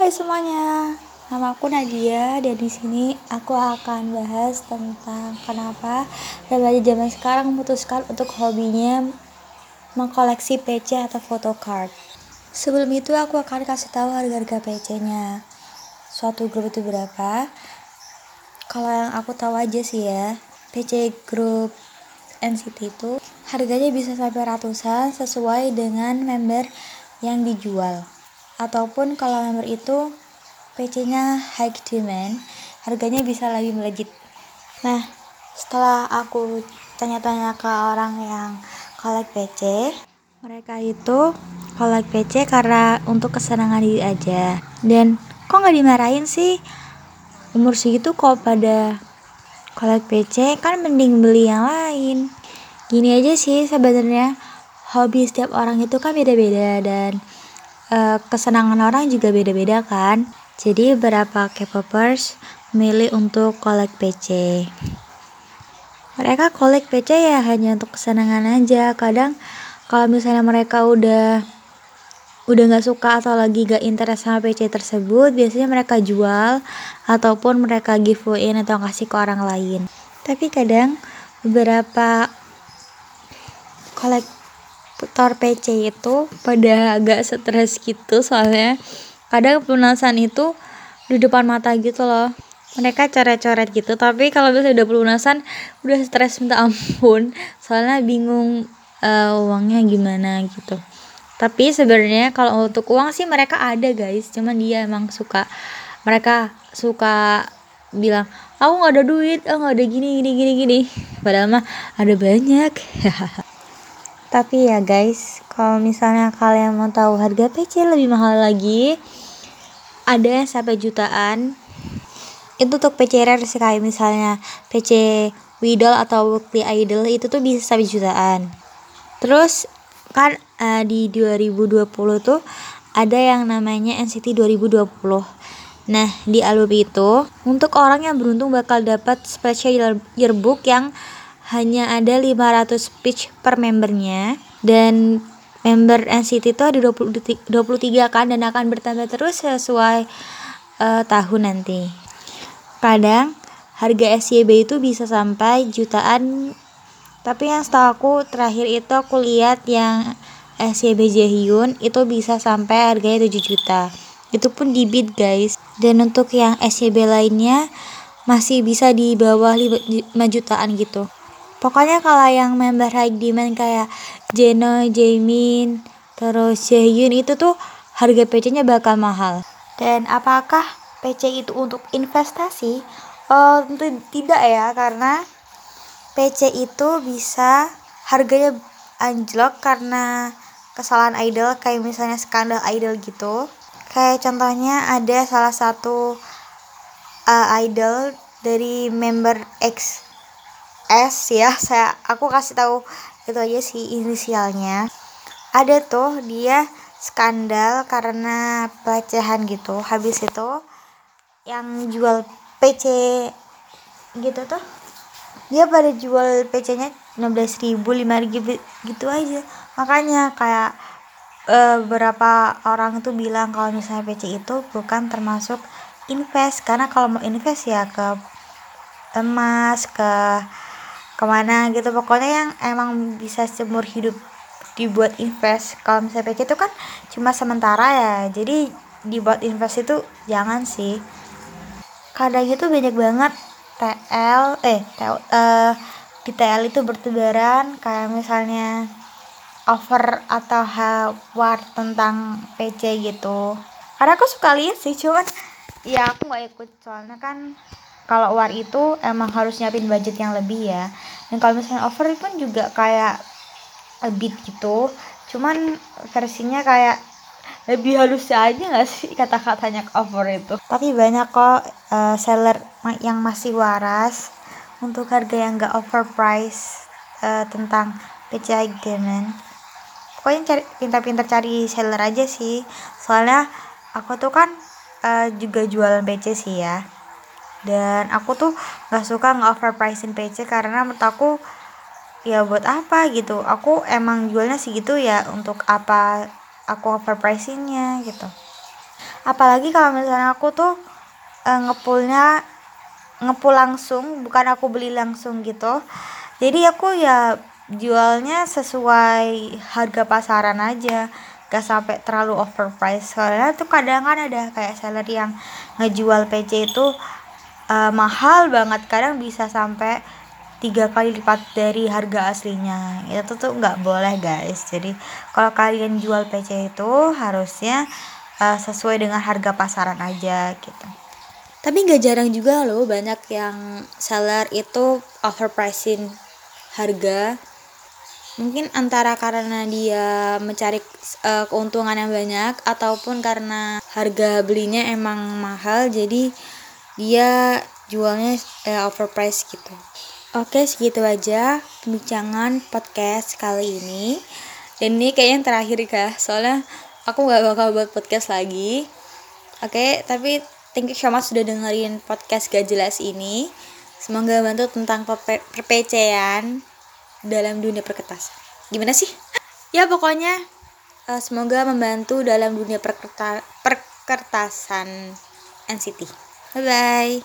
Hai semuanya, nama aku Nadia dan di sini aku akan bahas tentang kenapa remaja zaman sekarang memutuskan untuk hobinya mengkoleksi PC atau photocard. Sebelum itu aku akan kasih tahu harga-harga PC-nya. Suatu grup itu berapa? Kalau yang aku tahu aja sih ya, PC grup NCT itu harganya bisa sampai ratusan sesuai dengan member yang dijual ataupun kalau member itu PC-nya high demand harganya bisa lebih melejit. Nah setelah aku tanya-tanya ke orang yang kolek PC mereka itu kolek PC karena untuk kesenangan diri aja. Dan kok nggak dimarahin sih? Umur segitu kok pada kolek PC kan mending beli yang lain. Gini aja sih sebenarnya. Hobi setiap orang itu kan beda-beda dan uh, kesenangan orang juga beda-beda kan? Jadi beberapa K-popers milih untuk kolek PC mereka kolek PC ya hanya untuk kesenangan aja. Kadang kalau misalnya mereka udah udah nggak suka atau lagi gak interest sama PC tersebut biasanya mereka jual ataupun mereka giveaway atau kasih ke orang lain. Tapi kadang beberapa kolek putar PC itu pada agak stres gitu soalnya kadang pelunasan itu di depan mata gitu loh. Mereka coret-coret gitu tapi kalau misalnya udah pelunasan udah stres minta ampun. Soalnya bingung uh, uangnya gimana gitu. Tapi sebenarnya kalau untuk uang sih mereka ada guys. Cuman dia emang suka mereka suka bilang aku nggak ada duit aku nggak ada gini gini gini gini. Padahal mah ada banyak Tapi ya guys, kalau misalnya kalian mau tahu harga PC lebih mahal lagi, ada yang sampai jutaan. Itu untuk PC rare sih kayak misalnya PC Widol atau Weekly Idol itu tuh bisa sampai jutaan. Terus kan uh, di 2020 tuh ada yang namanya NCT 2020. Nah, di album itu untuk orang yang beruntung bakal dapat special yearbook yang hanya ada 500 speech per membernya. Dan member NCT itu ada 20, 23 kan dan akan bertambah terus sesuai uh, tahun nanti. Kadang harga SYB itu bisa sampai jutaan. Tapi yang setahu aku terakhir itu aku lihat yang SYB Jaehyun itu bisa sampai harganya 7 juta. Itu pun di bid guys. Dan untuk yang SYB lainnya masih bisa di bawah 5 jutaan gitu pokoknya kalau yang member high demand kayak Jeno, Jamin, terus Jaehyun itu tuh harga PC-nya bakal mahal. Dan apakah PC itu untuk investasi? Oh, tentu tidak ya, karena PC itu bisa harganya anjlok karena kesalahan idol kayak misalnya skandal idol gitu. Kayak contohnya ada salah satu uh, idol dari member X S ya saya aku kasih tahu itu aja sih inisialnya. Ada tuh dia skandal karena pelecehan gitu. Habis itu yang jual PC gitu tuh dia pada jual PC nya 16 ribu 5 ribu gitu aja. Makanya kayak beberapa orang tuh bilang kalau misalnya PC itu bukan termasuk invest. Karena kalau mau invest ya ke emas ke ke mana gitu. Pokoknya yang emang bisa seumur hidup dibuat invest. Kalau misalnya PC itu kan cuma sementara ya. Jadi dibuat invest itu jangan sih. Kadang itu banyak banget TL eh TL, uh, di TL itu bertebaran. Kayak misalnya over atau war tentang PC gitu. Karena aku suka lihat sih cuman ya aku nggak ikut. Soalnya kan kalau war itu emang harus nyiapin budget yang lebih ya. Dan kalau misalnya over pun juga kayak a bit gitu. Cuman versinya kayak lebih halus aja gak sih kata-katanya over itu? Tapi banyak kok uh, seller yang masih waras untuk harga yang gak overprice uh, tentang PCI Diamond pokoknya cari pintar-pintar cari seller aja sih. Soalnya aku tuh kan uh, juga jualan PC sih ya dan aku tuh nggak suka nge overpricing PC karena menurut aku ya buat apa gitu. Aku emang jualnya sih gitu ya untuk apa aku overpricingnya gitu. Apalagi kalau misalnya aku tuh uh, ngepulnya ngepul langsung bukan aku beli langsung gitu. Jadi aku ya jualnya sesuai harga pasaran aja. Gak sampai terlalu overpriced. Soalnya tuh kadang kan ada kayak seller yang ngejual PC itu uh, mahal banget. Kadang bisa sampai tiga kali lipat dari harga aslinya. Itu tuh nggak boleh guys. Jadi kalau kalian jual PC itu harusnya uh, sesuai dengan harga pasaran aja gitu. Tapi nggak jarang juga loh banyak yang seller itu overpricing harga. Mungkin antara karena dia mencari uh, keuntungan yang banyak ataupun karena harga belinya emang mahal jadi dia jualnya uh, overpriced gitu. Oke segitu aja pembicaraan podcast kali ini. Dan ini kayaknya yang terakhir kah soalnya aku gak bakal buat podcast lagi. Oke tapi thank you so much sudah dengerin podcast gak jelas ini. Semoga bantu tentang perpecean dalam dunia perkertas. Gimana sih? Ya pokoknya uh, semoga membantu dalam dunia perkerta perkertasan NCT 拜拜。